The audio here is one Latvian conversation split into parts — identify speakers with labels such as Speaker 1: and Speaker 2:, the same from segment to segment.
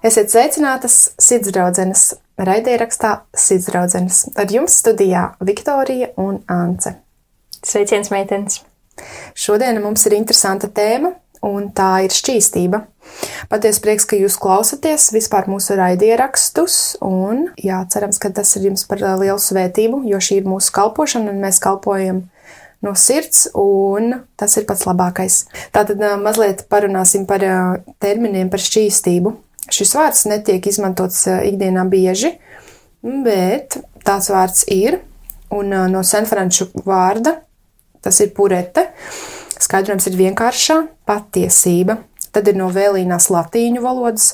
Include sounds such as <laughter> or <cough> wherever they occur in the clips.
Speaker 1: Esiet sveicinātas sirdsdraudzenes raidierakstā Sirdsdraudzenes. Ar jums studijā Viktorija un Ance.
Speaker 2: Sveiciens, meitenes!
Speaker 1: Šodien mums ir interesanta tēma, un tā ir šķīstība. Patiesi prieks, ka jūs klausāties vispār mūsu raidierakstus, un jā, cerams, ka tas ir jums par lielu svētību, jo šī ir mūsu kalpošana, un mēs kalpojam no sirds, un tas ir pats labākais. Tātad mazliet parunāsim par terminiem par šķīstību. Šis vārds netiek izmantots ikdienā bieži, bet tāds vārds ir, un no senfranču vārda tas ir purete. Skaidrojums ir vienkāršā patiesība. Tad ir no vēlīnās latīņu valodas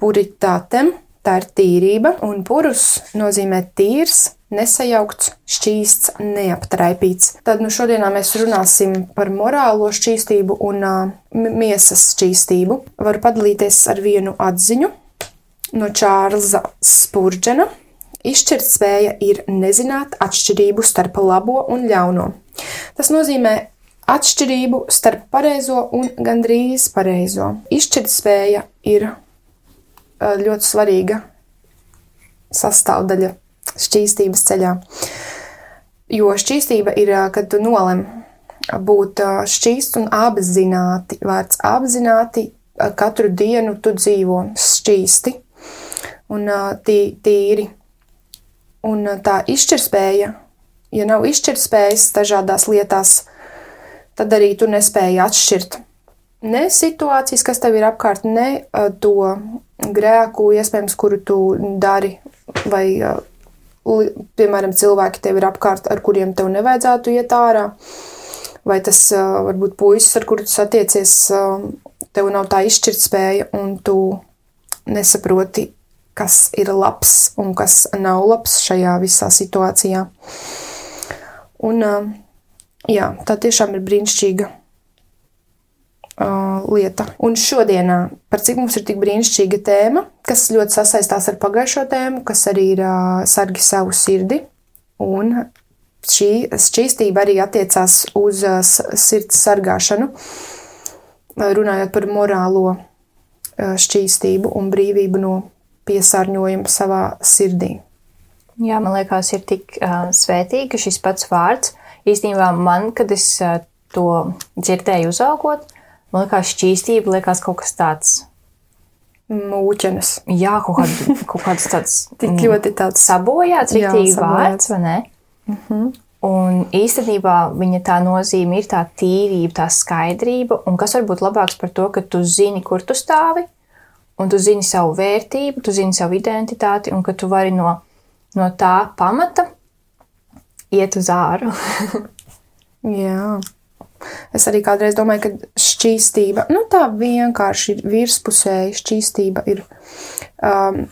Speaker 1: puritātem, tā ir tīrība, un purus nozīmē tīrs, nesajaukts, šķīsts, neaptraipīts. Tad nu šodienā mēs runāsim par morālo šķīstību un uh, miesas šķīstību. Varu padalīties ar vienu atziņu no Čārlza Spurģena. Izšķirt spēja ir nezināt atšķirību starp labo un ļauno. Tas nozīmē atšķirību starp pareizo un gandrīz pareizo. Izšķirt spēja ir ļoti svarīga sastāvdaļa šķīstības ceļā. Jo šķīstība ir, kad tu nolem būt šķīsts un apzināti. Vārds apzināti katru dienu tu dzīvo šķīsti un tī, tīri. Un tā izšķirspēja, ja nav izšķirspējas dažādās lietās, tad arī tu nespēji atšķirt ne situācijas, kas tev ir apkārt, ne to grēku, iespējams, kuru tu dari, vai piemēram, cilvēki tev ir apkārt, ar kuriem tev nevajadzētu iet ārā, vai tas varbūt puisis, ar kuru tu satiecies, tev nav tā izšķirtspēja, un tu nesaproti, kas ir labs un kas nav labs šajā visā situācijā. Un, jā, tā tiešām ir brīnišķīga uh, lieta. Un šodienā, par cik mums ir tik brīnišķīga tēma, kas ļoti sasaistās ar pagājušo tēmu, kas arī ir uh, sargi savu sirdi. Un šī šķīstība arī attiecās uz uh, sirds sargāšanu, runājot par morālo šķīstību un brīvību no piesārņojuma savā sirdī.
Speaker 2: Jā, man liekas, ir tik uh, svētīgi, šis pats vārds īstenībā man, kad es uh, to dzirdēju uzaugot, Man liekas, šķīstība liekas kaut kas tāds.
Speaker 1: Mūķenes.
Speaker 2: Jā, kaut, kād, <laughs> kaut kāds tāds -
Speaker 1: tik ļoti tāds
Speaker 2: sabojāts, rīktīgi vārds, vai ne?
Speaker 1: Mm -hmm.
Speaker 2: Un īstenībā viņa tā nozīme ir tā tīrība, tā skaidrība, un kas var būt labāks par to, ka tu zini, kur tu stāvi, un tu zini savu vērtību, tu zini savu identitāti, un ka tu vari no, no tā pamata iet uz āru. <laughs>
Speaker 1: Jā. Es arī kādreiz domāju, ka šķīstība, nu tā vienkārši ir virspusēja šķīstība, ir um,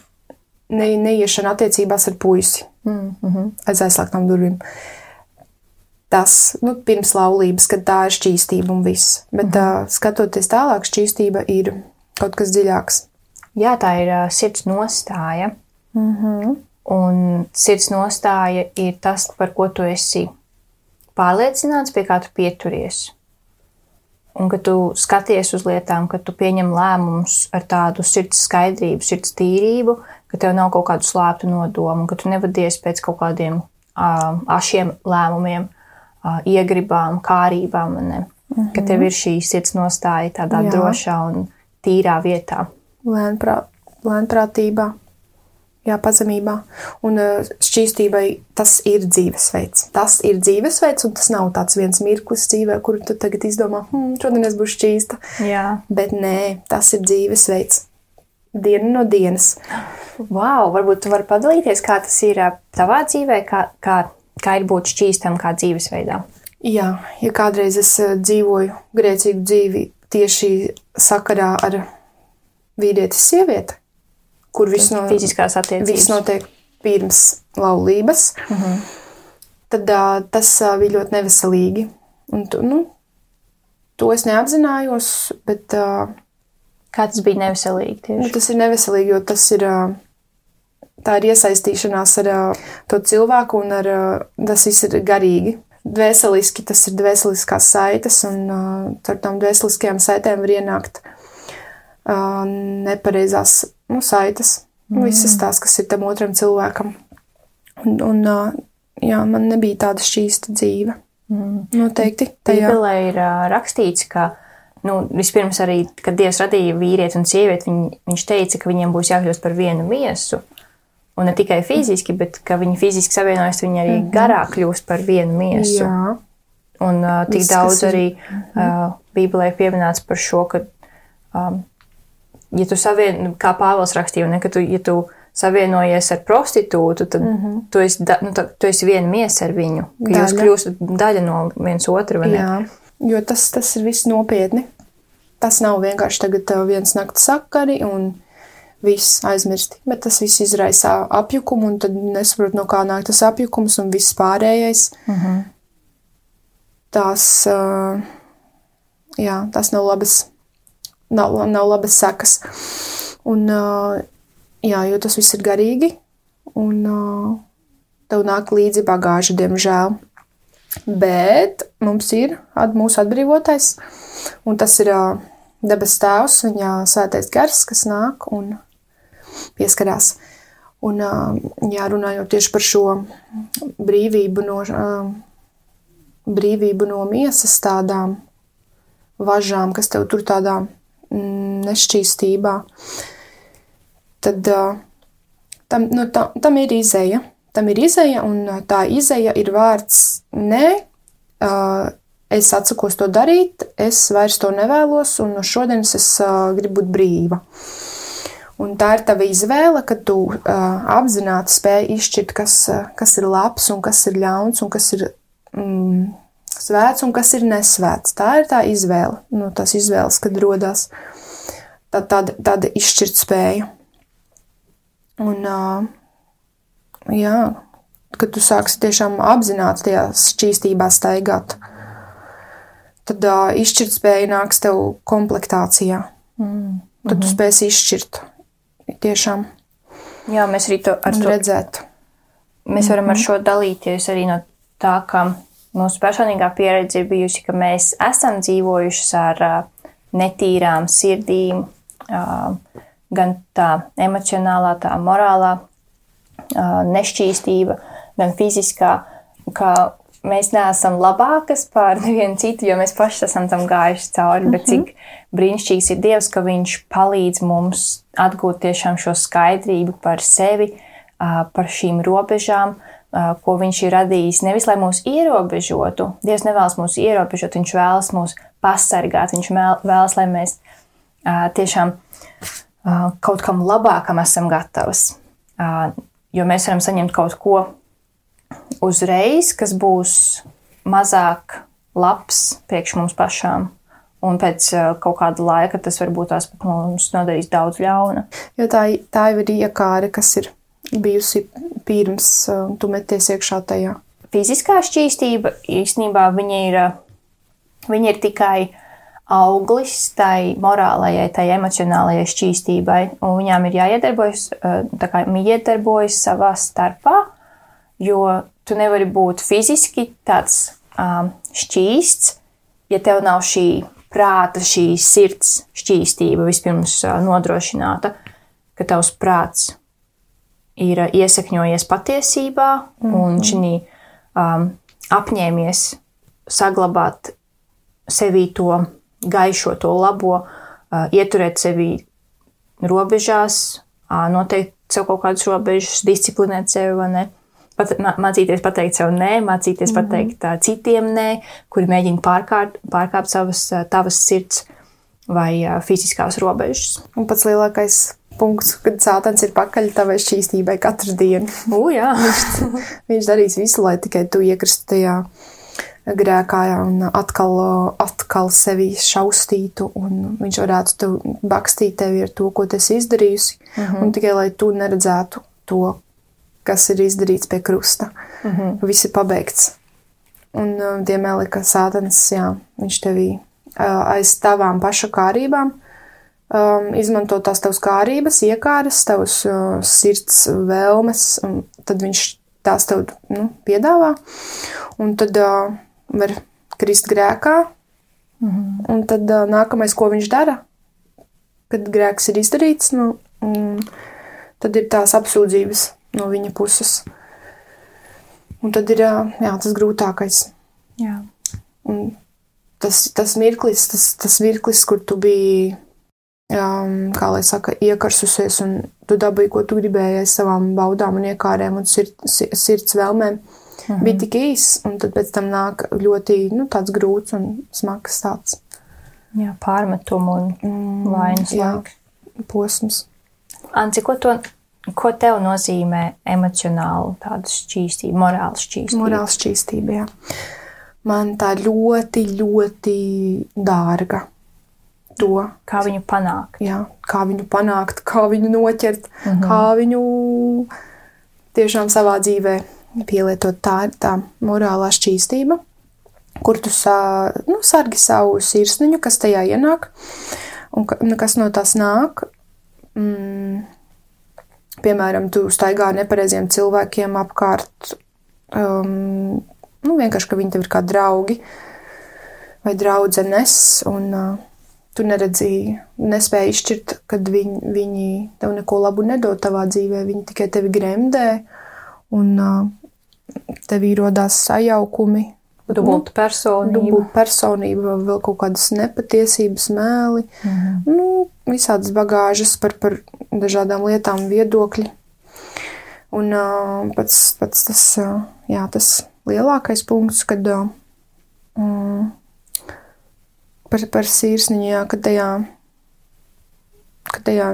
Speaker 1: ne, neiešana attiecībās ar puisi
Speaker 2: mm -hmm.
Speaker 1: aiz aizslēgtām durvīm. Tas, nu, pirms laulības, kad tā ir šķīstība un viss. Bet, mm -hmm. uh, skatoties tālāk, šķīstība ir kaut kas dziļāks.
Speaker 2: Jā, tā ir uh, sirds nostāja.
Speaker 1: Mm -hmm.
Speaker 2: Un sirds nostāja ir tas, par ko tu esi pārliecināts, pie kā tu pieturies. Un ka tu skaties uz lietām, ka tu pieņem lēmumus ar tādu sirds skaidrību, sirds tīrību, ka tev nav kaut kādu slēptu nodomu, ka tu nevadies pēc kaut kādiem uh, ašiem lēmumiem, uh, iegribām, kārībām. Ne? Mm -hmm. Ka tev ir šī sirds nostāja tādā Jā. drošā un tīrā vietā.
Speaker 1: Lēnprā, lēnprātībā jā, pazemībā. Un eh, šķīstībai tas ir dzīvesveids. Tas ir dzīvesveids, un tas nav tāds viens mirklis dzīvē, kuru tu tagad izdomā, hmm, šodien es būšu šķīsta.
Speaker 2: Jā.
Speaker 1: Bet nē, tas ir dzīvesveids. Diena no dienas.
Speaker 2: Wow, varbūt tu vari padalīties, kā tas ir tavā dzīvē, kā, kā, kā ir būt šķīstam kā dzīvesveidā.
Speaker 1: Jā, ja kādreiz es dzīvoju grēcīgu dzīvi tieši sakarā ar vīrieti sievieti, kur viss, no,
Speaker 2: fiziskās attiecības.
Speaker 1: viss notiek pirms laulības,
Speaker 2: mm -hmm.
Speaker 1: tad uh, tas uh, bija ļoti neveselīgi. Un, tu, nu, to es neapzinājos, bet. Uh,
Speaker 2: Kā tas bija neveselīgi? Tieši?
Speaker 1: Nu, tas ir neveselīgi, jo tas ir. Uh, tā ir iesaistīšanās ar uh, to cilvēku, un ar, uh, tas viss ir garīgi. Dvēseliski tas ir dvēseliskās saites, un uh, ar tām dvēseliskajām saitēm var ienākt uh, nepareizās nu, saites. Mm. Visas tās, kas ir tam otram cilvēkam. Un, un jā, man nebija tāda šķīsta dzīve. Mm. Noteikti.
Speaker 2: Tajā Bībelē ir rakstīts, ka nu, vispirms arī, kad Dievs radīja vīrieti un sievieti, viņ, viņš teica, ka viņiem būs jākļūst par vienu miesu. Un ne tikai fiziski, bet ka viņi fiziski savienojas, viņi arī mm -hmm. garāk kļūst par vienu miesu. Jā. Un uh, tik Viss, daudz arī uh, Bībelē pieminēts par šo, ka, um, ja tu savien, kā Pāvils rakstīja, ne, ka tu, ja tu savienojies ar prostitūtu, tad mm -hmm. tu, esi, da, nu, tā, tu esi viena miesa ar viņu, daļa. jūs kļūstat daļa no viens otra? Jā,
Speaker 1: jo tas, tas ir viss nopietni. Tas nav vienkārši tagad viens nakts sakari un viss aizmirsti. Bet tas viss izraisa apjukumu, un tad nesaprot, no kā nāk tas apjukums un viss pārējais. Mm -hmm. Tās, jā, tas nav labas, nav, nav labas sekas. Un, jā, jo tas viss ir garīgi, un tev nāk līdzi bagāža, diemžēl. Bet mums ir at, mūsu atbrīvotais, un tas ir debes tēvs, viņa svētais gars, kas nāk un pieskarās. Un, jā, runājot tieši par šo brīvību no, brīvību no miesas tādām važām, kas tev tur tādā nešķīstībā, tad tam, nu, tam, tam ir izēja. Tam ir izēja, un tā izēja ir vārds nē, es atsakos to darīt, es vairs to nevēlos, un no šodienas es gribu būt brīva. Un tā ir tava izvēle, ka tu uh, apzināti spēj izšķirt, kas, kas ir labs un kas ir ļauns un kas ir mm, svēts un kas ir nesvēts. Tā ir tā izvēle. No tās izvēles, kad rodas tā, tāda, tāda izšķirt spēja. Un, uh, jā, kad tu sāksi tiešām apzināti tajā šķīstībā staigāt, tad uh, izšķirt spēja nāks tev komplektācijā. Mm. Tad -hmm. tu mhm. spēsi izšķirt tiešām.
Speaker 2: Jā, mēs arī to ar to
Speaker 1: redzētu.
Speaker 2: Mēs varam mm -hmm. ar mhm. šo dalīties arī no tā, ka mūsu personīgā pieredze ir bijusi, ka mēs esam dzīvojuši ar netīrām sirdīm, gan tā emocionālā, tā morālā nešķīstība, gan fiziskā, ka mēs neesam labākas par <laughs> nevienu citu, jo mēs paši esam tam gājuši cauri, bet mhm. cik brīnišķīgs ir Dievs, ka Viņš palīdz mums atgūt tiešām šo skaidrību par sevi, par šīm robežām, ko Viņš ir radījis. Nevis lai mūs ierobežotu, Dievs nevēlas mūs ierobežot, Viņš vēlas mūs pasargāt, Viņš vēlas, lai mēs tiešām kaut kam labākam esam gatavs. Jo mēs varam saņemt kaut ko uzreiz, kas būs mazāk labs priekš mums pašām. Un pēc kaut kāda laika tas varbūt tās pat mums nodarīs daudz ļauna.
Speaker 1: Jo tā, tā jau ir iekāra, kas ir bijusi pirms uh, tu meties iekšā tajā.
Speaker 2: Fiziskā šķīstība īstenībā viņa ir, uh, viņa ir tikai auglis tai morālajai, tai emocionālajai šķīstībai, un viņām ir jāiedarbojas, tā kā iedarbojas savā starpā, jo tu nevari būt fiziski tāds um, šķīsts, ja tev nav šī prāta, šī sirds šķīstība vispirms nodrošināta, ka tavs prāts ir uh, iesakņojies patiesībā mm -hmm. un šī um, apņēmies saglabāt sevī to gaišo, to labo, uh, ieturēt sevi robežās, uh, noteikt sev kaut kādas robežas, disciplinēt sevi vai ne pat, mācīties pateikt sev nē, mācīties mm -hmm. pateikt uh, citiem nē, kuri mēģina pārkārt, pārkāpt savas, uh, tavas sirds vai uh, fiziskās robežas.
Speaker 1: Un pats lielākais punkts, kad sātans ir pakaļ tavai šķīstībai katru dienu. <laughs>
Speaker 2: U, jā.
Speaker 1: viņš, viņš darīs visu, lai tikai tu iekristu tajā grēkā un atkal, atkal sevi šaustītu, un viņš varētu tev bakstīt tevi ar to, ko tu esi izdarījusi, mm -hmm. un tikai lai tu neredzētu to, kas ir izdarīts pie krusta. Mm -hmm. Viss ir pabeigts. Un, uh, diemžēl, ka sātans, jā, viņš tevī uh, aiz tavām paša kārībām um, izmanto tās tavas kārības, iekāras, tavas uh, sirds vēlmes, un tad viņš tās tev nu, piedāvā. Un tad uh, var krist grēkā. Mm -hmm. Un tad uh, nākamais, ko viņš dara, kad grēks ir izdarīts, nu, tad ir tās apsūdzības no viņa puses. Un tad ir jā, tas grūtākais.
Speaker 2: Jā.
Speaker 1: Un tas, tas mirklis, tas, tas mirklis, kur tu biji, um, kā lai saka, iekarsusies un tu dabūji, ko tu gribēji aiz savām baudām un iekārēm un sird, sirds vēlmēm, mhm. bija tik īs, un tad pēc tam nāk ļoti, nu, grūts un smags tāds.
Speaker 2: Jā, pārmetumu un mm, vainas
Speaker 1: jā, posms.
Speaker 2: Anci, ko, to, ko tev nozīmē emocionāli tāda šķīstība, morāla šķīstība?
Speaker 1: Morāla šķīstība, jā. Man tā ļoti, ļoti dārga. To.
Speaker 2: Kā viņu panākt?
Speaker 1: Jā, kā viņu panākt, kā viņu noķert, mm -hmm. kā viņu tiešām savā dzīvē pielietot. Tā ir tā morālā šķīstība, kur tu sā, nu, sargi savu sirsniņu, kas tajā ienāk, un kas no tās nāk. Mm, piemēram, tu staigā nepareiziem cilvēkiem apkārt, um, nu, vienkārši, ka viņi tev ir kā draugi vai draudzenes, un uh, tu neredzīji, nespēji izšķirt, kad viņi, viņi tev neko labu nedod tavā dzīvē, viņi tikai tevi gremdē, un tev ierodās sajaukumi.
Speaker 2: Dubulta personība.
Speaker 1: Dubulta personība, vēl kaut kādas nepatiesības, mēli. Mm -hmm. nu, visādas bagāžas par, par dažādām lietām, viedokļi. Un pats, pats tas, jā, tas lielākais punkts, kad mm, par, par sirsniņu, jā, kad tajā, kad tajā,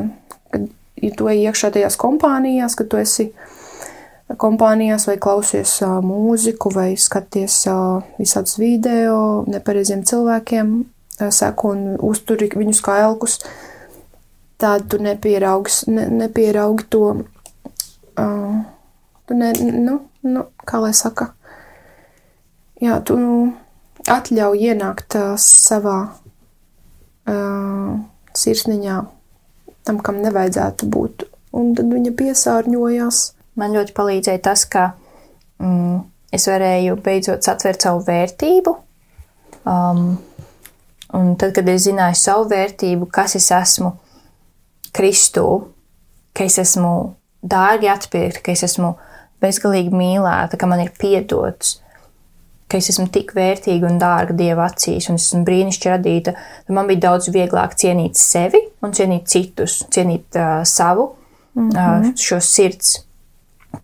Speaker 1: kad ja tu ej iekšā tajās kompānijās, kad tu esi kompānijās, vai klausies uh, mūziku, vai skaties uh, visādus video nepareiziem cilvēkiem, uh, seku un uzturi viņus kā elkus, tad tu nepieraugi, ne, nepieraugi to, uh, tu ne, nu, nu, kā lai saka, jā, tu nu, atļauj ienākt uh, savā uh, sirsniņā tam, kam nevajadzētu būt, un tad viņa piesārņojās
Speaker 2: Man ļoti palīdzēja tas, ka mm, es varēju beidzot atvērt savu vērtību. Um, un tad, kad es zināju savu vērtību, kas es esmu Kristū, ka es esmu dārgi atpirkta, ka es esmu bezgalīgi mīlēta, ka man ir piedots, ka es esmu tik vērtīga un dārga Dieva acīs, un es esmu brīnišķīgi radīta, man bija daudz vieglāk cienīt sevi un cienīt citus, cienīt uh, savu, mm -hmm. uh, šo sirds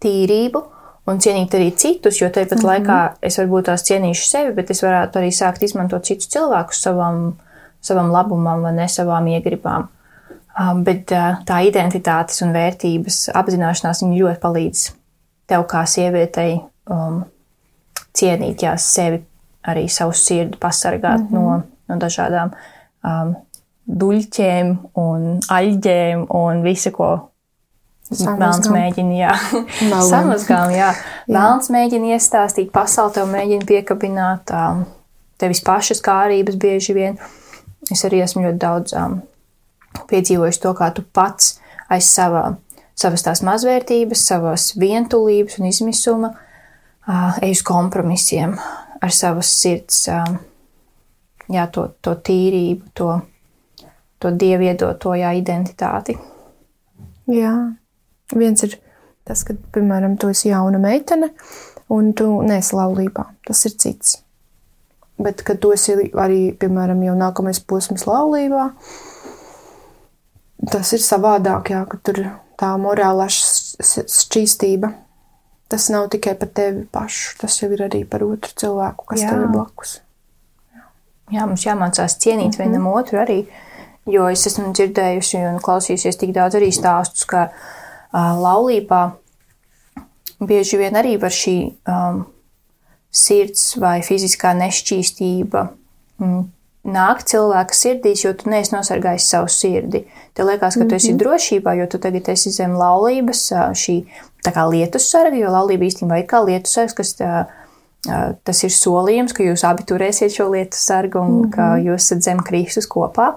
Speaker 2: tīrību un cienīt arī citus, jo tāpat mm -hmm. laikā es varbūt tās cienīšu sevi, bet es varētu arī sākt izmantot citus cilvēkus savam, savam labumam vai ne savām iegribām. Um, bet uh, tā identitātes un vērtības apzināšanās ļoti palīdz tev kā sievietei um, cienīt jā, sevi, arī savu sirdi pasargāt mm -hmm. no, no dažādām um, duļķiem un aļģēm un visu, ko Melns mēģina, jā, <laughs> samazgām, jā. Melns mēģina iestāstīt, pasauli tev mēģina piekabināt, um, tevis pašas kārības bieži vien. Es arī esmu ļoti daudz um, piedzīvojis to, kā tu pats aiz savā, savas tās mazvērtības, savas vientulības un izmisuma uh, ej uz kompromisiem ar savas sirds, jā, to, to tīrību, to, to dievu iedoto jā, identitāti.
Speaker 1: Jā. Viens ir tas, ka, piemēram, tu esi jauna meitene un tu nesi laulībā. Tas ir cits. Bet, kad tu esi arī, piemēram, jau nākamais posms laulībā, tas ir savādāk, jā, ka tur tā morālā šķīstība. Tas nav tikai par tevi pašu, tas jau ir arī par otru cilvēku, kas jā. tev ir blakus.
Speaker 2: Jā, jā mums jāmācās cienīt mm -hmm. vienam otru arī, jo es esmu dzirdējusi un klausījusies tik daudz arī stāstus, ka uh, laulībā bieži vien arī var šī um, sirds vai fiziskā nešķīstība mm, nāk cilvēka sirdīs, jo tu neesi nosargājis savu sirdi. Tev liekas, ka tu esi mhm. drošībā, jo tu tagad esi zem laulības, šī tā kā lietus sarga, jo laulība īstenībā ir kā lietus sargs, kas tā, tas ir solījums, ka jūs abi turēsiet šo lietu sargu un mm -hmm. ka jūs esat zem Kristus kopā.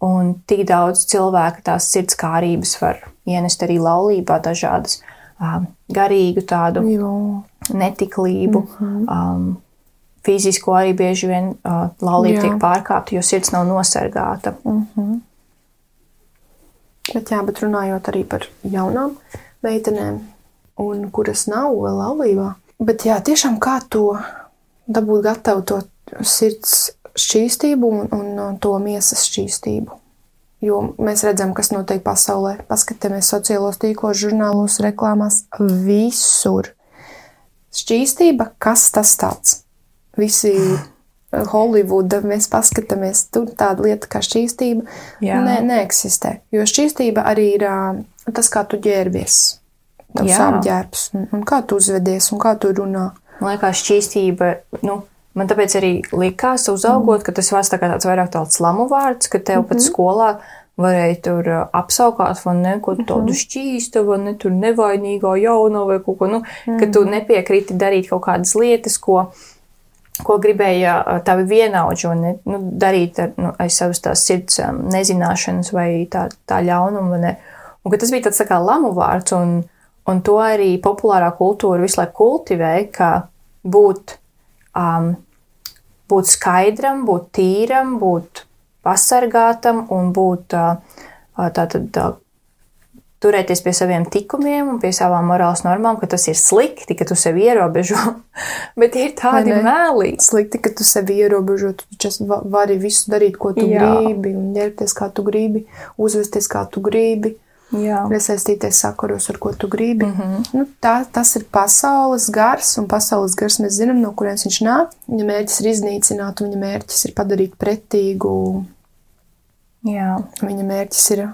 Speaker 2: Un tik daudz cilvēku tās sirds kārības var ienest arī laulībā dažādas um, garīgu tādu jo. netiklību. Mm -hmm. um, Fizisko arī bieži vien uh, laulība tiek pārkāpta, jo sirds nav nosargāta.
Speaker 1: Mm -hmm. Bet, jā, bet runājot arī par jaunām meitenēm, un kuras nav laulībā. Bet jā, tiešām kā to dabūt gatavu to sirds šķīstību un, un to miesas šķīstību. Jo mēs redzam, kas notiek pasaulē. Paskatāmies sociālos tīklos, žurnālos, reklāmās, visur. Šķīstība, kas tas tāds? Visi Holivuda mēs paskatāmies, tur tāda lieta kā šķīstība ne, neeksistē. Jo šķīstība arī ir tas, kā tu ģērbies, tavs apģērbs, un, un kā tu uzvedies, un kā tu runā.
Speaker 2: Man liekas, šķīstība, nu, Man tāpēc arī likās, uzaugot, mm. ka tas vārds tā tāds vairāk tāds lamu vārds, ka tev mm -hmm. pat mhm. skolā varēja tur uh, apsaukāt, vai ne, ko tādu mm -hmm. šķīstu, vai ne, tur nevainīgā jauno vai kaut ko, nu, mm. ka tu mhm. nepiekriti darīt kaut kādas lietas, ko, ko gribēja uh, tavi vienaudži un nu, darīt ar, nu, aiz savas tās sirds um, nezināšanas vai tā, tā ļaunuma, ne. Un ka tas bija tāds tā kā lamu vārds, un, un to arī populārā kultūra visu laiku kultivē, ka būt um, būt skaidram, būt tīram, būt pasargātam un būt tātad turēties pie saviem tikumiem un pie savām morāles normām, ka tas ir slikti, ka tu sevi ierobežo. <laughs> Bet ir tādi mēli.
Speaker 1: Slikti, ka tu sevi ierobežo, tu vari visu darīt, ko tu Jā. gribi, un ģērbties, kā tu gribi, uzvesties, kā tu gribi. Jā. iesaistīties sakaros, ar ko tu gribi. Mm -hmm. nu, tā, tas ir pasaules gars, un pasaules gars mēs zinām, no kurienes viņš nāk. Viņa mērķis ir iznīcināt, un viņa mērķis ir padarīt pretīgu.
Speaker 2: Jā.
Speaker 1: Viņa mērķis ir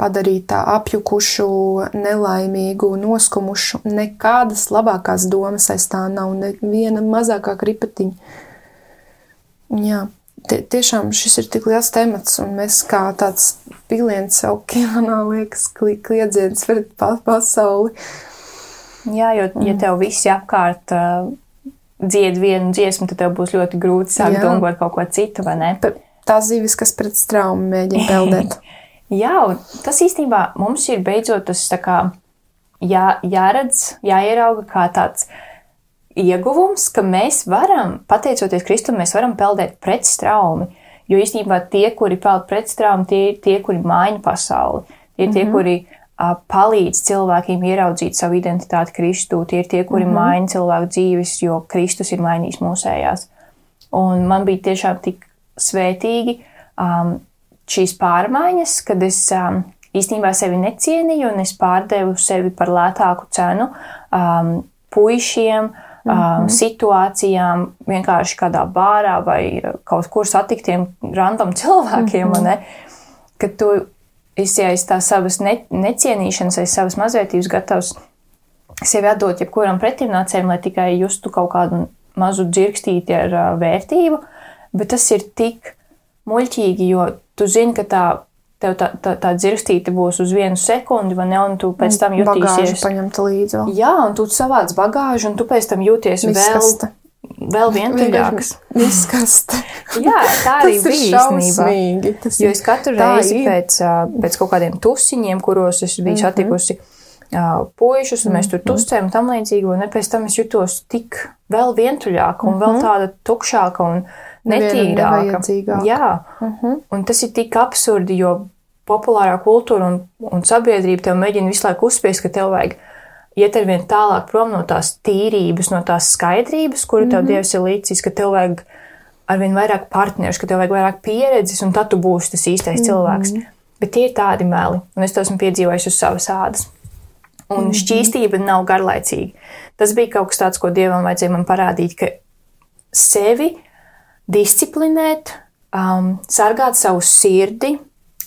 Speaker 1: padarīt tā apjukušu, nelaimīgu, noskumušu. Nekādas labākās domas aiz tā nav, neviena mazākā kripatiņa. Jā tie, tiešām šis ir tik liels temats, un mēs kā tāds piliens okeānā liekas kliedziens pret pasauli.
Speaker 2: Jā, jo, ja mm. tev visi apkārt uh, dzied vienu dziesmu, tad tev būs ļoti grūti sākt domāt kaut ko citu, vai ne?
Speaker 1: Tās zivis, kas pret straumu mēģina peldēt. <laughs>
Speaker 2: Jā, tas īstenībā mums ir beidzot tas kā jā, jāredz, jāierauga kā tāds ieguvums, ka mēs varam, pateicoties Kristum, mēs varam peldēt pret straumi. Jo īstenībā tie, kuri peld pret straumi, tie ir tie, kuri maina pasauli. Tie ir mm -hmm. tie, kuri a, palīdz cilvēkiem ieraudzīt savu identitāti Kristū. Tie ir tie, kuri mm -hmm. maina cilvēku dzīves, jo Kristus ir mainījis mūsējās. Un man bija tiešām tik svētīgi um, šīs pārmaiņas, kad es um, īstenībā sevi necienīju un es pārdevu sevi par lētāku cenu um, puišiem, uh, mm -hmm. situācijām, vienkārši kādā bārā vai kaut kur satiktiem random cilvēkiem. Mm -hmm. Kad tu esi aiz tā savas ne, necienīšanas, aiz savas mazvērtības gatavs sevi atdot jebkuram pretimnācējam, lai tikai justu kaut kādu mazu dzirkstīti ar uh, vērtību, bet tas ir tik muļķīgi, jo tu zini, ka tā tev tā, tā, tā dzirstīte būs uz vienu sekundi, vai ne? Un tu pēc tam jutīsies.
Speaker 1: paņemt līdzi. Vēl.
Speaker 2: Jā, un tu savāc bagāžu, un tu pēc tam jūties Viskasta. vēl, vēl.
Speaker 1: Izskasta.
Speaker 2: Jā, tā arī bija īstenībā. Jo es katru reizi pēc, pēc kaut kādiem tusiņiem, kuros es biju mm -hmm. satikusi puišus, un mēs tur mhm. tusējām un tam līdzīgi, un pēc tam es jutos tik vēl vientuļāka un mm -hmm. vēl mhm. tāda tukšāka un netīrāka. Jā, uh mhm. -huh. un tas ir tik absurdi, jo populārā kultūra un, un sabiedrība tev mēģina visu laiku uzspiest, ka tev vajag iet ar vien tālāk prom no tās tīrības, no tās skaidrības, kuru tev mm -hmm. Dievs ir līdzis, ka tev vajag arvien vairāk partnerus, ka tev vajag vairāk pieredzes, un tad tu būsi tas īstais mm -hmm. cilvēks. Bet tie ir tādi meli, un es to esmu piedzīvojis uz savas ādas. Un mm -hmm. šķīstība nav garlaicīga. Tas bija kaut kas tāds, ko Dievam vajadzēja man parādīt, ka sevi disciplinēt, um, sargāt savu sirdi,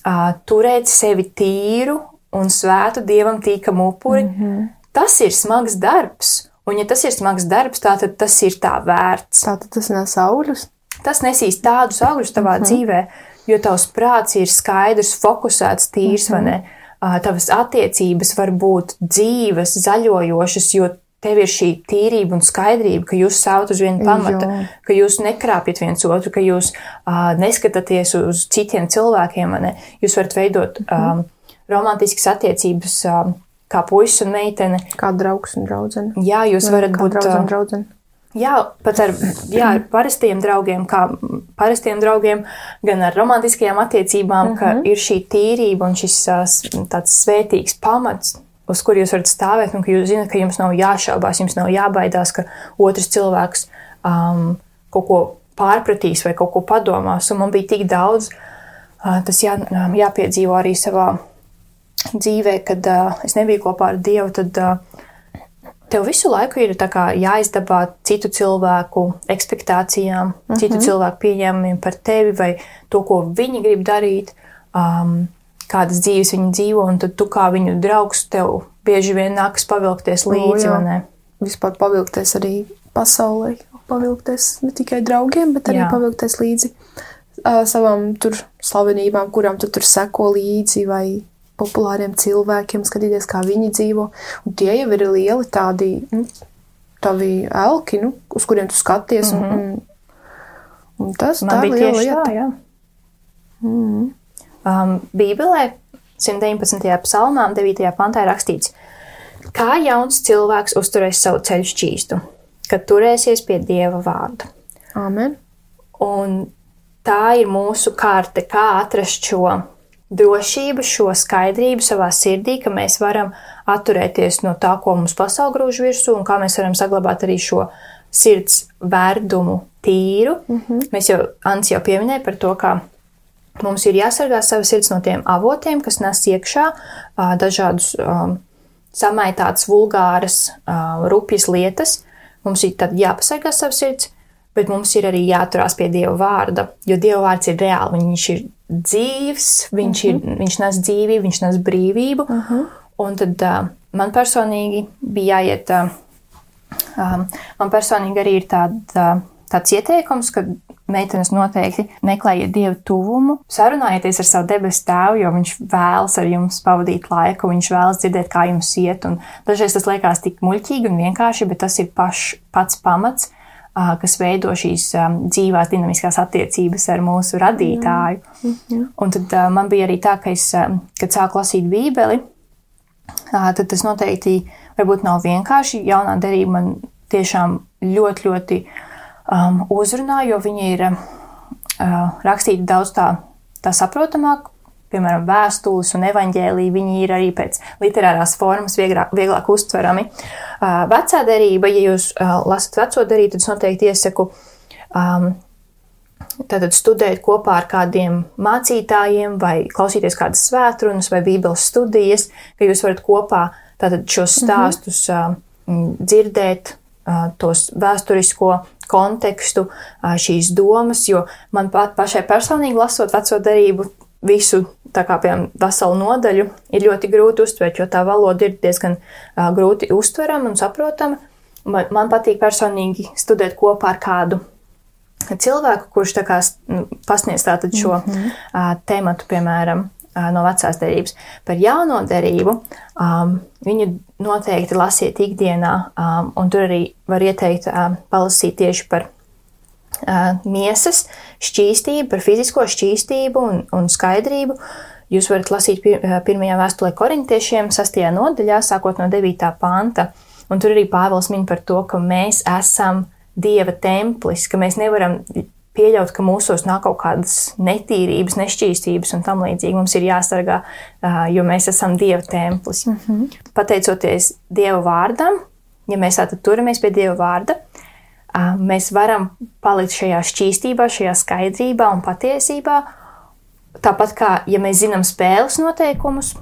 Speaker 2: uh, turēt sevi tīru un svētu dievam tīkamu upuri. Mm -hmm. Tas ir smags darbs. Un, ja tas ir smags darbs, tā, tad tas ir tā vērts.
Speaker 1: Tā tad tas nes augļus?
Speaker 2: Tas nesīs tādus augļus tavā mm -hmm. dzīvē, jo tavs prāts ir skaidrs, fokusēts, tīrs, mm -hmm. vai ne? Uh, tavas attiecības var būt dzīves, zaļojošas, jo tev ir šī tīrība un skaidrība, ka jūs sāvat uz vienu pamata, Jā. ka jūs nekrāpjat viens otru, ka jūs uh, neskatāties uz citiem cilvēkiem. Ne? Jūs varat veidot um, romantiskas attiecības. Um, Kā puisis un meitene.
Speaker 1: Kā draugs un draudzene.
Speaker 2: Jā, jūs varat
Speaker 1: kā
Speaker 2: būt
Speaker 1: draugs un draudzene.
Speaker 2: Jā, pat ar, jā, ar parastiem draugiem, kā parastiem draugiem, gan ar romantiskajām attiecībām, mm -hmm. ka mhm. ir šī tīrība un šis tāds svētīgs pamats, uz kur jūs varat stāvēt, un ka jūs zinat, ka jums nav jāšaubās, jums nav jābaidās, ka otrs cilvēks um, kaut ko pārpratīs vai kaut ko padomās. Un man bija tik daudz, uh, tas jā, jāpiedzīvo arī savā dzīvē, kad uh, es nebiju kopā ar Dievu. Tad, uh, Tev visu laiku ir jāizdabā citu cilvēku expectācijām, uh -huh. citu mhm. cilvēku pieņēmumiem par tevi vai to, ko viņi grib darīt, um, kādas dzīves viņi dzīvo, un tu kā viņu draugs tev bieži vien nākas pavilkties līdzi. O.
Speaker 1: Vispār pavilkties arī pasaulē, pavilkties ne tikai draugiem, bet arī jā. pavilkties līdzi uh, savām tur slavenībām, kurām tu tur seko līdzi vai populāriem cilvēkiem, skatīties, kā viņi dzīvo. Un tie jau ir lieli tādi nu, tavi elki, nu, uz kuriem tu skaties. Mm -hmm. un, un, un tas Man tā bija liela lieta. Tā, jā.
Speaker 2: Mm -hmm. Um, Bībelē 119. psalmā, 9. pantā ir rakstīts, kā jauns cilvēks uzturēs savu ceļu šķīstu, kad turēsies pie Dieva vārda.
Speaker 1: Amen.
Speaker 2: Un tā ir mūsu kārte, kā atrast šo drošību, šo skaidrību savā sirdī, ka mēs varam atturēties no tā, ko mums pasaule grūž virsū, un kā mēs varam saglabāt arī šo sirds vērdumu tīru. Mm -hmm. Mēs jau, Ants jau pieminēja par to, ka mums ir jāsargā sava sirds no tiem avotiem, kas nes iekšā dažādus samaitātas, vulgāras, rupjas lietas. Mums ir jāpasargā sava sirds, bet mums ir arī jāturās pie Dieva vārda, jo Dieva vārds ir reāli, viņš ir dzīves, viņš, uh -huh. ir, mhm. viņš nes dzīvību, viņš nes brīvību. Uh -huh. Un tad uh, man personīgi bija jāiet, uh, um, man personīgi arī ir tāda, tāds ieteikums, ka meitenes noteikti meklējiet dievu tuvumu, sarunājieties ar savu debesu tēvu, jo viņš vēlas ar jums pavadīt laiku, viņš vēlas dzirdēt, kā jums iet. Un dažreiz tas liekas tik muļķīgi un vienkārši, bet tas ir paš, pats pamats kas veido šīs dzīvās dinamiskās attiecības ar mūsu radītāju. Mm -hmm. Un tad man bija arī tā, ka es, kad sāku lasīt Bībeli, tad tas noteikti varbūt nav vienkārši. Jaunā derība man tiešām ļoti, ļoti um, uzrunā, jo viņi ir uh, rakstīti daudz tā, tā saprotamāk, piemēram, vēstules un evaņģēlīji, viņi ir arī pēc literārās formas vieglāk, vieglāk uztverami. Vecā derība, ja jūs lasat veco derību, tad es noteikti iesaku um, Tātad studēt kopā ar kādiem mācītājiem, vai klausīties kādas svētrunas, vai bībeles studijas, ka jūs varat kopā šos mhm. stāstus mm -hmm. dzirdēt, tos vēsturisko kontekstu, šīs domas, jo man pat pašai personīgi lasot veco darību, visu tā kā piemēram veselu nodaļu ir ļoti grūti uztvert, jo tā valoda ir diezgan grūti uztverama un saprotama. Man, man patīk personīgi studēt kopā ar kādu cilvēku, kurš tā kā pasniedz tātad šo mm -hmm. tēmatu, piemēram, no vecās derības. Par jauno derību um, viņu noteikti lasiet ikdienā, um, un tur arī var ieteikt uh, palasīt tieši par miesas šķīstību, par fizisko šķīstību un, un skaidrību. Jūs varat lasīt pirmajā vēstulē korintiešiem, sastajā nodaļā, sākot no 9. panta. Un tur arī Pāvils min par to, ka mēs esam Dieva templis, ka mēs nevaram pieļaut, ka mūsos nāk kaut kādas netīrības, nešķīstības un tam līdzīgi. Mums ir jāsargā, jo mēs esam Dieva templis. Mm -hmm. Pateicoties Dieva vārdam, ja mēs tātad turamies pie Dieva vārda, mēs varam palikt šajā šķīstībā, šajā skaidrībā un patiesībā. Tāpat kā, ja mēs zinām spēles noteikumus,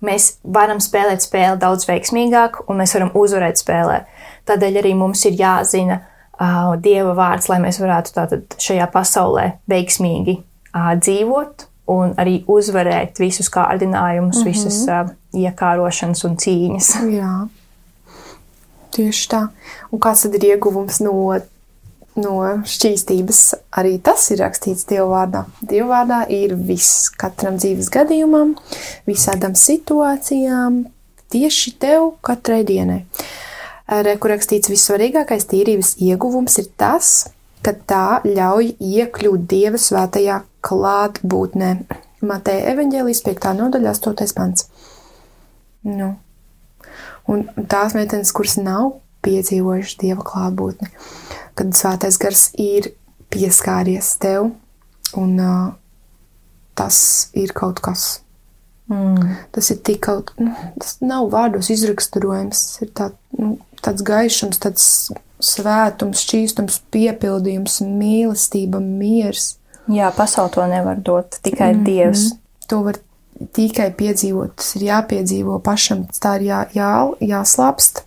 Speaker 2: mēs varam spēlēt spēli daudz veiksmīgāk un mēs varam uzvarēt spēlē. Tādēļ arī mums ir jāzina uh, Dieva vārds, lai mēs varētu tātad šajā pasaulē veiksmīgi uh, dzīvot un arī uzvarēt visus kārdinājumus, mm -hmm. visas uh, iekārošanas un cīņas. <laughs>
Speaker 1: Jā. Tieši tā. Un kāds tad ir ieguvums no, no šķīstības? Arī tas ir rakstīts Dieva vārdā. Dieva vārdā ir viss katram dzīves gadījumam, visādām situācijām, tieši tev katrai dienai. Re, kur rakstīts vissvarīgākais tīrības ieguvums ir tas, ka tā ļauj iekļūt Dieva svētajā klātbūtnē. Mateja evaņģēlijas 5. nodaļā 8. pants. Nu, Un tās meitenes, kuras nav piedzīvojuši dieva klātbūtni, kad svētais gars ir pieskāries tev, un uh, tas ir kaut kas. Mm. Tas ir tik kaut nu, tas nav vārdos izraksturojams. Ir tā, nu, tāds gaišums, tāds svētums, šķīstums, piepildījums, mīlestība, miers.
Speaker 2: Jā, pasauli to nevar dot, tikai mm -hmm. Dievs.
Speaker 1: To var tikai piedzīvot, tas ir jāpiedzīvo pašam, tā ir jā, jā, jāslāpst,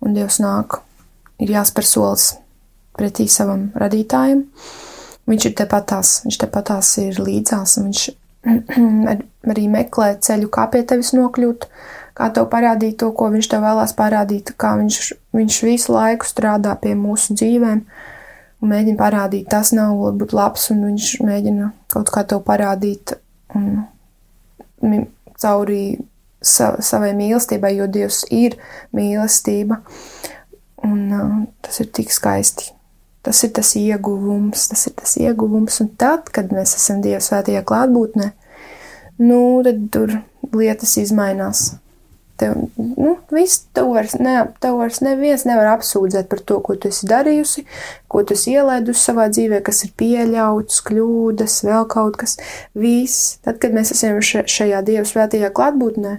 Speaker 1: un Dievs nāk, ir jāspēr solis pretī savam radītājam. Viņš ir tepatās, viņš tepatās ir līdzās, un viņš <clears throat> arī meklē ceļu, kā pie tevis nokļūt, kā tev parādīt to, ko viņš tev vēlās parādīt, kā viņš, viņš visu laiku strādā pie mūsu dzīvēm un mēģina parādīt, tas nav varbūt labs, un viņš mēģina kaut kā tev parādīt un, cauri sa, savai mīlestībai, jo Dievs ir mīlestība, un uh, tas ir tik skaisti. Tas ir tas ieguvums, tas ir tas ieguvums. Un tad, kad mēs esam Dieva svētajā klātbūtnē, nu, tad tur lietas izmainās. Tev, nu, viss, tev vairs, ne, tev vairs neviens nevar apsūdzēt par to, ko tu esi darījusi, ko tu esi ielaidusi savā dzīvē, kas ir pieļauts, kļūdas, vēl kaut kas. Viss, tad, kad mēs esam šajā Dieva svētajā klātbūtnē,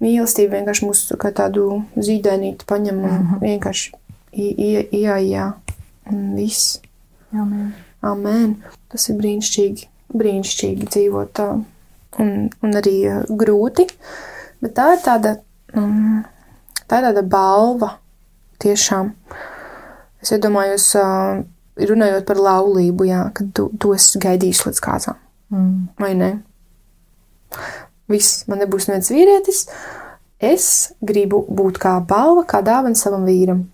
Speaker 1: mīlestība vienkārši mūsu kā tādu zīdainīti paņem un mm -hmm. vienkārši iejā. Un viss.
Speaker 2: Amen.
Speaker 1: Amen. Tas ir brīnišķīgi, brīnišķīgi dzīvot tā. Un, un arī grūti, bet tā ir tāda, um, tā ir tāda balva tiešām. Es iedomājos, uh, runājot par laulību, jā, kad tu, tu esi gaidījis līdz kāzām. Mm. Vai ne? Viss, man nebūs neviens vīrietis. Es gribu būt kā balva, kā dāvana savam vīram.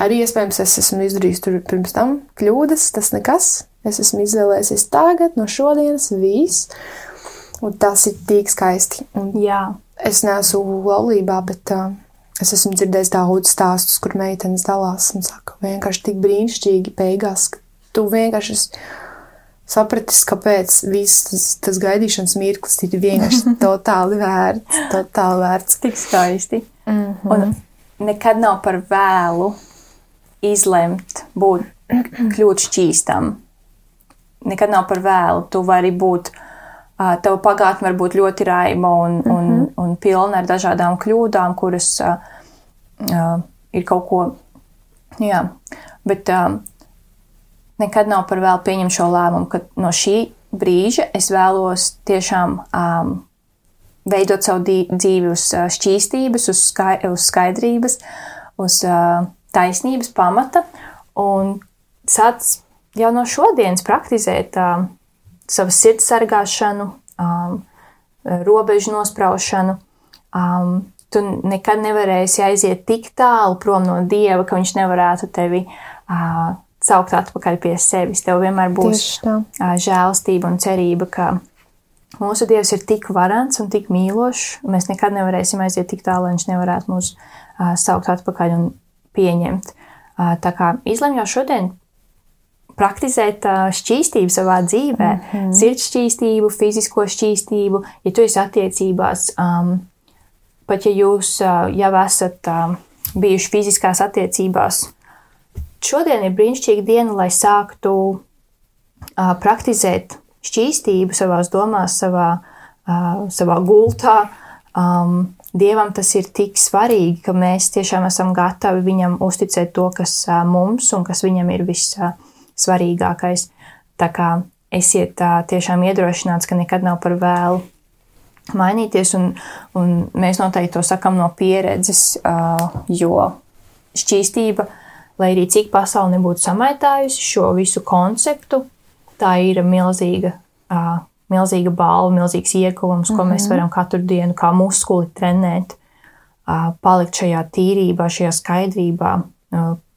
Speaker 1: Arī iespējams, es esmu izdarījis tur pirms tam kļūdas, tas nekas. Es esmu izvēlējies tagad, no šodienas, viss. Un tas ir tik skaisti. Un
Speaker 2: Jā.
Speaker 1: Es neesmu laulībā, bet uh, es esmu dzirdējis daudz stāstus, kur meitenes dalās un saka, vienkārši tik brīnišķīgi beigās, ka tu vienkārši sapratis, kāpēc viss tas, tas gaidīšanas mirklis ir vienkārši <laughs> totāli vērts. Totāli vērts.
Speaker 2: Tik skaisti.
Speaker 1: Mm -hmm.
Speaker 2: Un nekad nav par vēlu izlemt, būt, kļūt šķīstam. Nekad nav par vēlu. Tu vari būt, tava pagātne var būt ļoti raima un, mm -hmm. un, mhm. un pilna ar dažādām kļūdām, kuras uh, ir kaut ko, jā, bet uh, nekad nav par vēlu pieņemt šo lēmumu, ka no šī brīža es vēlos tiešām um, veidot savu dzīvi uz šķīstības, uz, skai, uz skaidrības, uz uh, taisnības pamata un sāc jau no šodienas praktizēt uh, savu sirds sargāšanu, um, robežu nospraušanu. Um, tu nekad nevarēsi aiziet tik tālu prom no Dieva, ka viņš nevarētu tevi uh, saukt atpakaļ pie sevis. Tev vienmēr būs uh, žēlastība un cerība, ka mūsu Dievs ir tik varants un tik mīlošs, un mēs nekad nevarēsim aiziet tik tālu, lai viņš nevarētu mūs uh, saukt atpakaļ un pieņemt. Tā kā izlemj jau šodien praktizēt šķīstību savā dzīvē, mm -hmm. sirds šķīstību, fizisko šķīstību, ja tu esi attiecībās, um, pat ja jūs uh, jau esat uh, bijuši fiziskās attiecībās, šodien ir brīnišķīga diena, lai sāktu uh, praktizēt šķīstību savās domās, savā, uh, savā gultā. Um, Dievam tas ir tik svarīgi, ka mēs tiešām esam gatavi viņam uzticēt to, kas mums un kas viņam ir vissvarīgākais. Tā kā esiet tiešām iedrošināts, ka nekad nav par vēlu mainīties, un, un mēs noteikti to sakam no pieredzes, jo šķīstība, lai arī cik pasauli nebūtu samaitājusi šo visu konceptu, tā ir milzīga milzīga balva, milzīgs ieguvums, ko mm -hmm. mēs mhm. varam katru dienu kā muskuli trenēt, palikt šajā tīrībā, šajā skaidrībā,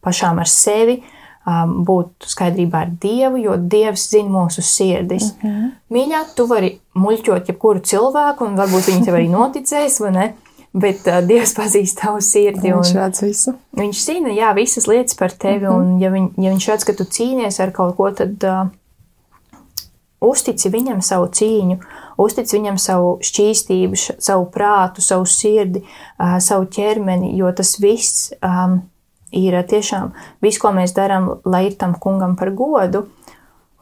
Speaker 2: pašām ar sevi, būt skaidrībā ar Dievu, jo Dievs zina mūsu sirdis. Mm -hmm. Mīļā, tu vari muļķot jebkuru cilvēku, un varbūt viņi tev arī noticēs, vai ne? Bet uh, Dievs pazīst tavu sirdi.
Speaker 1: Viņš redz visu.
Speaker 2: Viņš zina, jā, visas lietas par tevi, mm -hmm. un ja, viņ, ja viņš redz, ka tu cīnies ar kaut ko, tad uh, uztici viņam savu cīņu, uztici viņam savu šķīstību, savu prātu, savu sirdi, uh, savu ķermeni, jo tas viss um, ir tiešām viss, ko mēs darām, lai ir tam kungam par godu.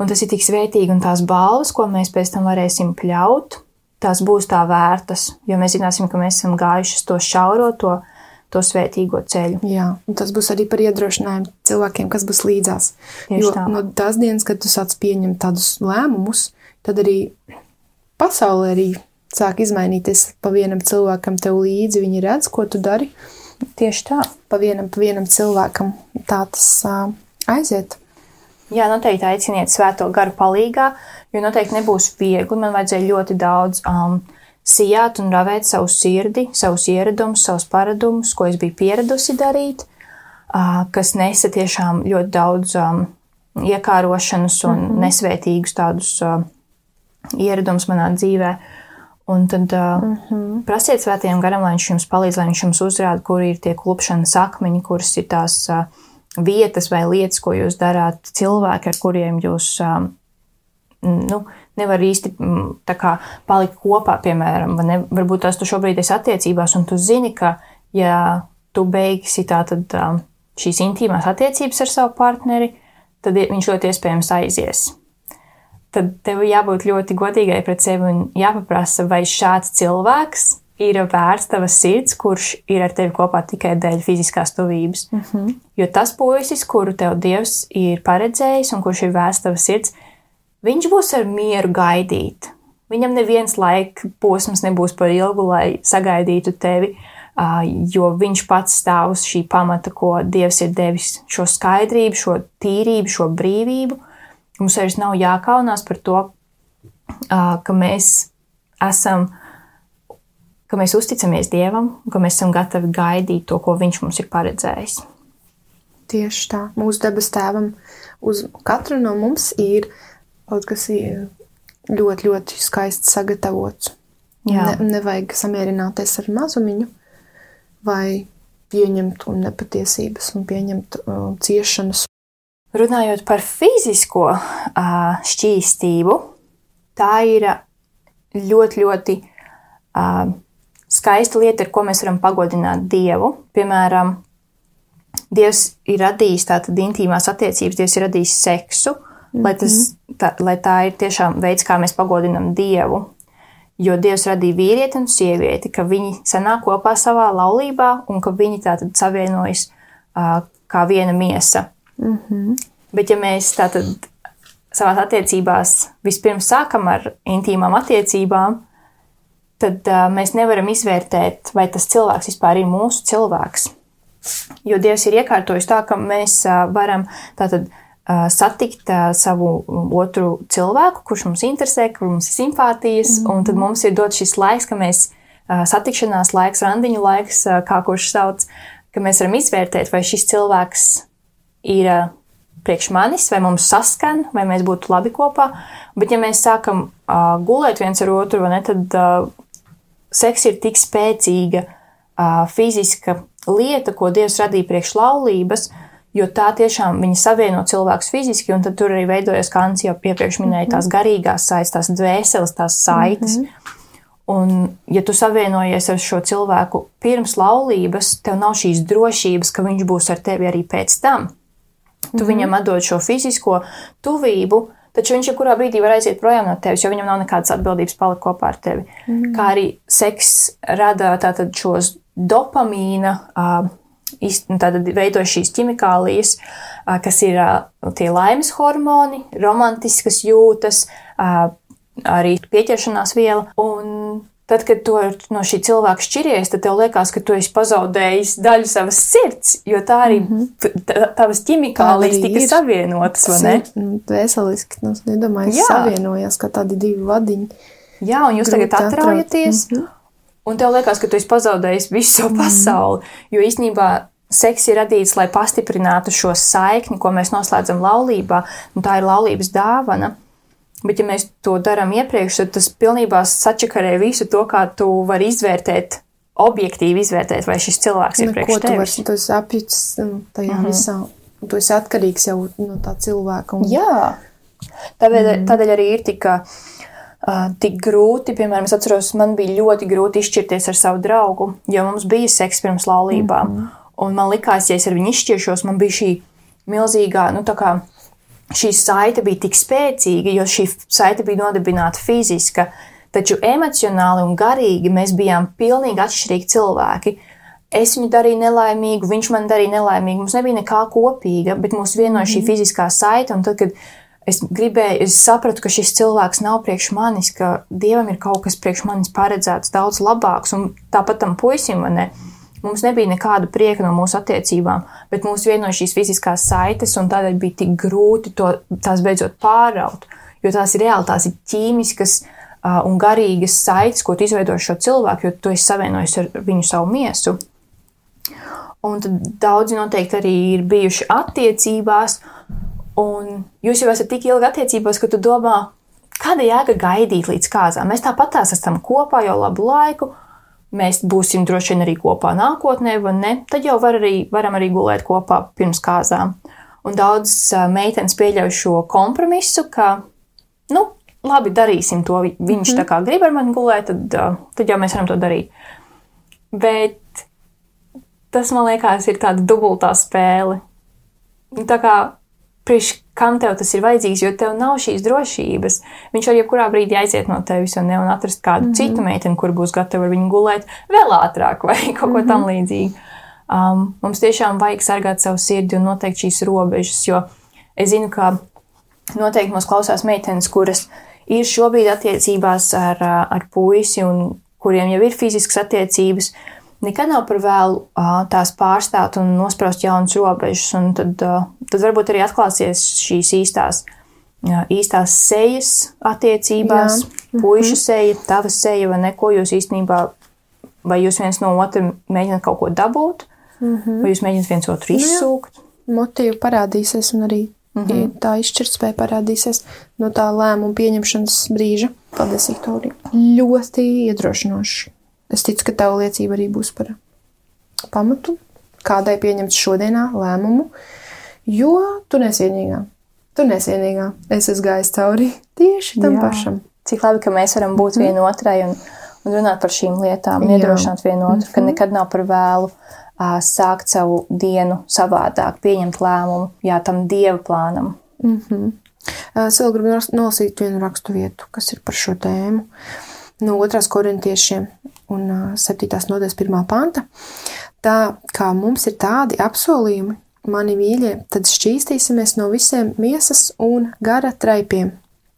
Speaker 2: Un tas ir tik svētīgi, un tās balvas, ko mēs pēc tam varēsim pļaut, tās būs tā vērtas, jo mēs zināsim, ka mēs esam gājuši to šauro, to, to svētīgo ceļu.
Speaker 1: Jā, un tas būs arī par iedrošinājumu cilvēkiem, kas būs līdzās.
Speaker 2: Tieši
Speaker 1: jo
Speaker 2: tā.
Speaker 1: no tās dienas, kad tu sāc pieņemt tādus lēmumus, tad arī pasaule arī sāk izmainīties pa vienam cilvēkam tev līdzi. Viņi redz, ko tu dari.
Speaker 2: Tieši tā.
Speaker 1: Pa vienam, pa vienam cilvēkam tā tas uh, aiziet.
Speaker 2: Jā, noteikti aiciniet svēto garu palīgā, jo noteikti nebūs viegli. Man vajadzēja ļoti daudz um, sijāt un ravēt savu sirdi, savus ieradumus, savus paradumus, ko es biju pieradusi darīt, uh, kas nesa tiešām ļoti daudz um, iekārošanas un mm -hmm. nesvētīgus tādus uh, ieradumus manā dzīvē. Un tad uh, mm -hmm. prasiet svētajam garam, lai viņš jums palīdz, lai viņš jums uzrāda, kur ir tie klupšanas akmeņi, kuras ir tās uh, vietas vai lietas, ko jūs darāt, cilvēki, ar kuriem jūs um, nu, nevar īsti kā, palikt kopā, piemēram, ne, varbūt tās tu šobrīd esi attiecībās, un tu zini, ka, ja tu beigsi tātad um, šīs intīmās attiecības ar savu partneri, tad viņš ļoti iespējams aizies tad tev jābūt ļoti godīgai pret sevi un jāpaprasa, vai šāds cilvēks ir vērts tavas sirds, kurš ir ar tevi kopā tikai dēļ fiziskās tuvības. Mm -hmm. Jo tas puisis, kuru tev Dievs ir paredzējis un kurš ir vērts tavas sirds, viņš būs ar mieru gaidīt. Viņam neviens laika posms nebūs par ilgu, lai sagaidītu tevi, jo viņš pats stāv uz šī pamata, ko Dievs ir devis šo skaidrību, šo tīrību, šo brīvību Mums vairs nav jākaunās par to, ka mēs esam, ka mēs uzticamies Dievam, ka mēs esam gatavi gaidīt to, ko Viņš mums ir paredzējis.
Speaker 1: Tieši tā. Mūsu debes tēvam uz katru no mums ir kaut kas ļoti, ļoti skaisti sagatavots. Jā. Ne, nevajag samierināties ar mazumiņu vai pieņemt nepatiesības un pieņemt uh, ciešanas
Speaker 2: Runājot par fizisko šķīstību, tā ir ļoti, ļoti skaista lieta, ar ko mēs varam pagodināt Dievu. Piemēram, Dievs ir radījis tātad intīmās attiecības, Dievs ir radījis seksu, mm -hmm. lai, tas, mhm. tā, lai tā ir tiešām veids, kā mēs pagodinam Dievu. Jo Dievs radīja vīrieti un sievieti, ka viņi sanāk kopā savā laulībā un ka viņi tātad savienojas uh, kā viena miesa. Mm -hmm. Bet, ja mēs tātad savās attiecībās vispirms sākam ar intīmām attiecībām, tad uh, mēs nevaram izvērtēt, vai tas cilvēks vispār ir mūsu cilvēks. Jo Dievs ir iekārtojis tā, ka mēs uh, varam tātad satikt uh, savu otru cilvēku, kurš mums interesē, kur mums ir simpātijas, mm -hmm. un tad mums ir dots šis laiks, ka mēs uh, satikšanās laiks, randiņu laiks, uh, kā kurš sauc, ka mēs varam izvērtēt, vai šis cilvēks ir priekš manis, vai mums saskan, vai mēs būtu labi kopā. Bet, ja mēs sākam uh, gulēt viens ar otru, ne, tad uh, seks ir tik spēcīga uh, fiziska lieta, ko Dievs radīja priekš laulības, jo tā tiešām viņa savieno cilvēkus fiziski, un tad tur arī veidojas, kā Ants jau iepriekš minēja, tās mhm. garīgās saites, tās dvēseles, tās saites. Mm -hmm. Un, ja tu savienojies ar šo cilvēku pirms laulības, tev nav šīs drošības, ka viņš būs ar tevi arī pēc tam. Tu mm -hmm. viņam atdod šo fizisko tuvību, taču viņš jebkurā brīdī var aiziet projām no tevis, jo viņam nav nekādas atbildības palikt kopā ar tevi. Mm -hmm. Kā arī seks rada tātad šos dopamīna. Uh, Tātad veidojas šīs ķimikālijas, kas ir tie laimes hormoni, romantiskas jūtas, arī pieķeršanās viela. Un Tad, kad tu no šī cilvēka šķiries, tad tev liekas, ka tu esi pazaudējis daļu savas sirds, jo tā arī mm -hmm. tavas ķimikālijas tika ir. savienotas, vai ne?
Speaker 1: Veseliski, nu, nedomāju, savienojās kā tādi divi vadiņi.
Speaker 2: Jā, un jūs Grūti tagad atraujaties, mm -hmm. un tev liekas, ka tu esi pazaudējis visu mm -hmm. pasauli, jo īstenībā seks ir radīts, lai pastiprinātu šo saikni, ko mēs noslēdzam laulībā, un tā ir laulības dāvana. Bet, ja mēs to darām iepriekš, tad tas pilnībā sačakarē visu to, kā tu vari izvērtēt, objektīvi izvērtēt, vai šis cilvēks ir priekš tevis.
Speaker 1: Tu esi apjucis nu, tajā mm -hmm. visā, tu esi atkarīgs jau no tā cilvēka.
Speaker 2: Un... Jā. Tādēļ, mm. tādēļ arī ir tik, uh, tik grūti, piemēram, es atceros, man bija ļoti grūti izšķirties ar savu draugu, jo mums bija seks pirms laulībām. Mm. Un man likās, ja es ar viņu izšķiršos, man bija šī milzīgā, nu tā kā šī saite bija tik spēcīga, jo šī saite bija nodibināta fiziska, taču emocionāli un garīgi mēs bijām pilnīgi atšķirīgi cilvēki. Es viņu darīju nelaimīgu, viņš man darīja nelaimīgu. Mums nebija nekā kopīga, bet mūs vienoja šī mhm. fiziskā saite. Un tad, kad es gribēju, es sapratu, ka šis cilvēks nav priekš manis, ka dievam ir kaut kas priekš manis paredzēts daudz labāks, un tāpat tam puisim, ne, mums nebija nekāda prieka no mūsu attiecībām, bet mūs vienoja šīs fiziskās saites, un tādēļ bija tik grūti to tās beidzot pāraut, jo tās ir reāli, tās ir ķīmiskas uh, un garīgas saites, ko tu izveido šo cilvēku, jo tu esi savienojis ar viņu savu miesu. Un tad daudzi noteikti arī ir bijuši attiecībās, un jūs jau esat tik ilgi attiecībās, ka tu domā, kāda jēga gaidīt līdz kāzām. Mēs tāpat esam kopā jau labu laiku, mēs būsim droši vien arī kopā nākotnē, vai ne? Tad jau var arī, varam arī gulēt kopā pirms kāzām. Un daudzas meitenes pieļauj šo kompromisu, ka, nu, labi, darīsim to. Viņš mm. tā kā grib ar mani gulēt, tad, tad jau mēs varam to darīt. Bet tas man liekas, ir tāda dubultā spēle. Tā kā priekš kam tev tas ir vajadzīgs, jo tev nav šīs drošības. Viņš var jebkurā brīdī aiziet no tevis un, ne, un atrast kādu mm -hmm. citu meiteni, kur būs gatava ar viņu gulēt vēl ātrāk vai <laughs> kaut ko mm -hmm. tam līdzīgu. Um, mums tiešām vajag sargāt savu sirdi un noteikt šīs robežas, jo es zinu, ka noteikti mūs klausās meitenes, kuras ir šobrīd attiecībās ar, ar puisi un kuriem jau ir fiziskas attiecības, nekad nav par vēlu tās pārstāt un nospraust jaunas robežas. Tad, tad varbūt arī atklāsies šīs īstās, īstās sejas attiecībās, Jā. puikas mhm. seja, tava seja vai neko jūs īstenībā, vai jūs viens no otra mēģināt kaut ko dabūt, mm -hmm. vai jūs mēģināt viens otru nu izsūkt.
Speaker 1: Motīvi parādīsies un arī Mm -hmm. Tā izšķirtspēja parādīsies no tā lēmuma pieņemšanas brīža. Paldies, Viktorija. Ļoti iedrošinoši. Es ticu, ka tava liecība arī būs par pamatu, kādai pieņemt šodienā lēmumu, jo tu nesienīgā. Tu nesienīgā. Es esmu gājis cauri <laughs> tieši tam Jā. pašam.
Speaker 2: Cik labi, ka mēs varam būt mm. vienotrai un, un runāt par šīm lietām, iedrošināt vienotru, mm -hmm. ka mhm. nekad nav par vēlu uh, sākt savu dienu savādāk, pieņemt lēmumu, jā, tam dieva plānam.
Speaker 1: Mm -hmm. Es vēl gribu nolasīt vienu rakstu vietu, kas ir par šo tēmu. No otrās korintiešiem un 7. nodaļas 1. panta. Tā kā mums ir tādi apsolījumi, mani mīļie, tad šķīstīsimies no visiem miesas un gara traipiem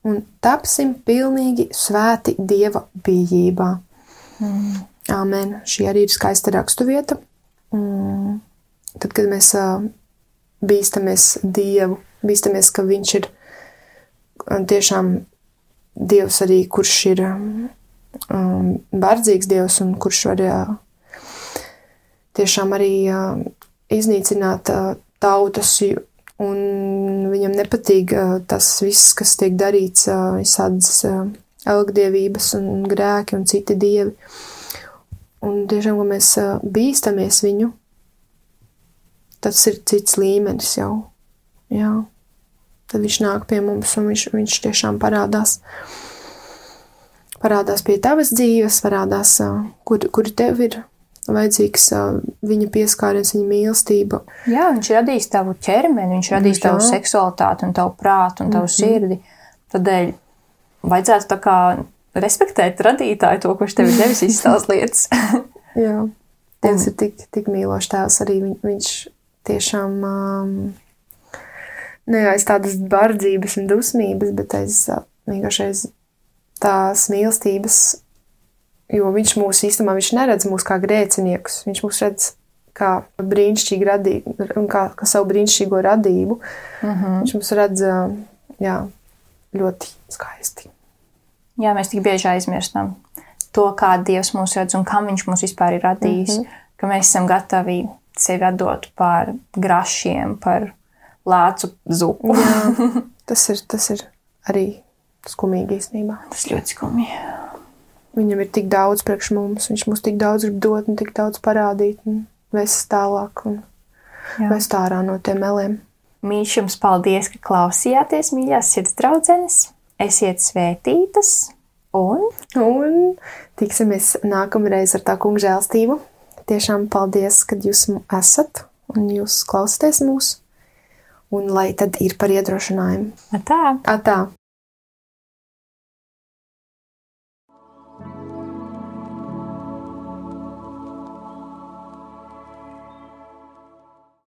Speaker 1: un tapsim pilnīgi svēti Dieva bijībā. Mm. Āmen. Šī arī ir skaista raksturvieta. Mm. Tad, kad mēs uh, bīstamies Dievu, bīstamies, ka Viņš ir tiešām Dievs arī, kurš ir um, bardzīgs dievs un kurš var uh, tiešām arī uh, iznīcināt uh, tautas, un viņam nepatīk uh, tas viss, kas tiek darīts, uh, visādas uh, elgdievības un grēki un citi dievi. Un tiešām, ka mēs uh, bīstamies viņu, tas ir cits līmenis jau. Jā. Tad viņš nāk pie mums un viņš, viņš tiešām parādās. Uh, parādās pie tavas dzīves, parādās, kur, kur tev ir vajadzīgs viņa pieskāriens, viņa mīlestība.
Speaker 2: Jā, viņš radīs tavu ķermeni, viņš radīs Jā. tavu seksualitāti un tavu prātu un tavu mm -hmm. sirdi. Tādēļ vajadzētu tā kā respektēt radītāju to, kurš tev ir devis <laughs> izstāst lietas.
Speaker 1: Jā, Dievs ir tik, tik mīlošs tēvs arī viņ, viņš tiešām um, ne aiz tādas bardzības un dusmības, bet aiz vienkārši aiz tās mīlestības, jo viņš mūs īstenībā viņš neredz mūs kā grēciniekus. Viņš mūs redz kā brīnišķīgu radību, kā, kā savu brīnišķīgo radību. Mm -hmm. Viņš mūs redz jā, ļoti skaisti.
Speaker 2: Jā, mēs tik bieži aizmirstam to, kā Dievs mūs redz un kam Viņš mūs vispār ir radījis. Mm -hmm. Ka mēs esam gatavi sevi atdot par grašiem, par lācu zupu.
Speaker 1: Jā, <laughs> tas ir, tas ir arī skumīgi īstenībā.
Speaker 2: Tas ļoti skumji.
Speaker 1: Viņam ir tik daudz priekš mums, viņš mums tik daudz grib dot un tik daudz parādīt un vest tālāk un vest ārā no tiem meliem.
Speaker 2: Mīļš jums paldies, ka klausījāties, mīļās sirds draudzenes. Esiet svētītas un,
Speaker 1: un tiksimies nākamreiz ar tā kungu žēlstību. Tiešām paldies, ka jūs esat un jūs klausāties mūsu. Un lai tad ir par iedrošinājumu.
Speaker 2: Atā!
Speaker 1: Atā!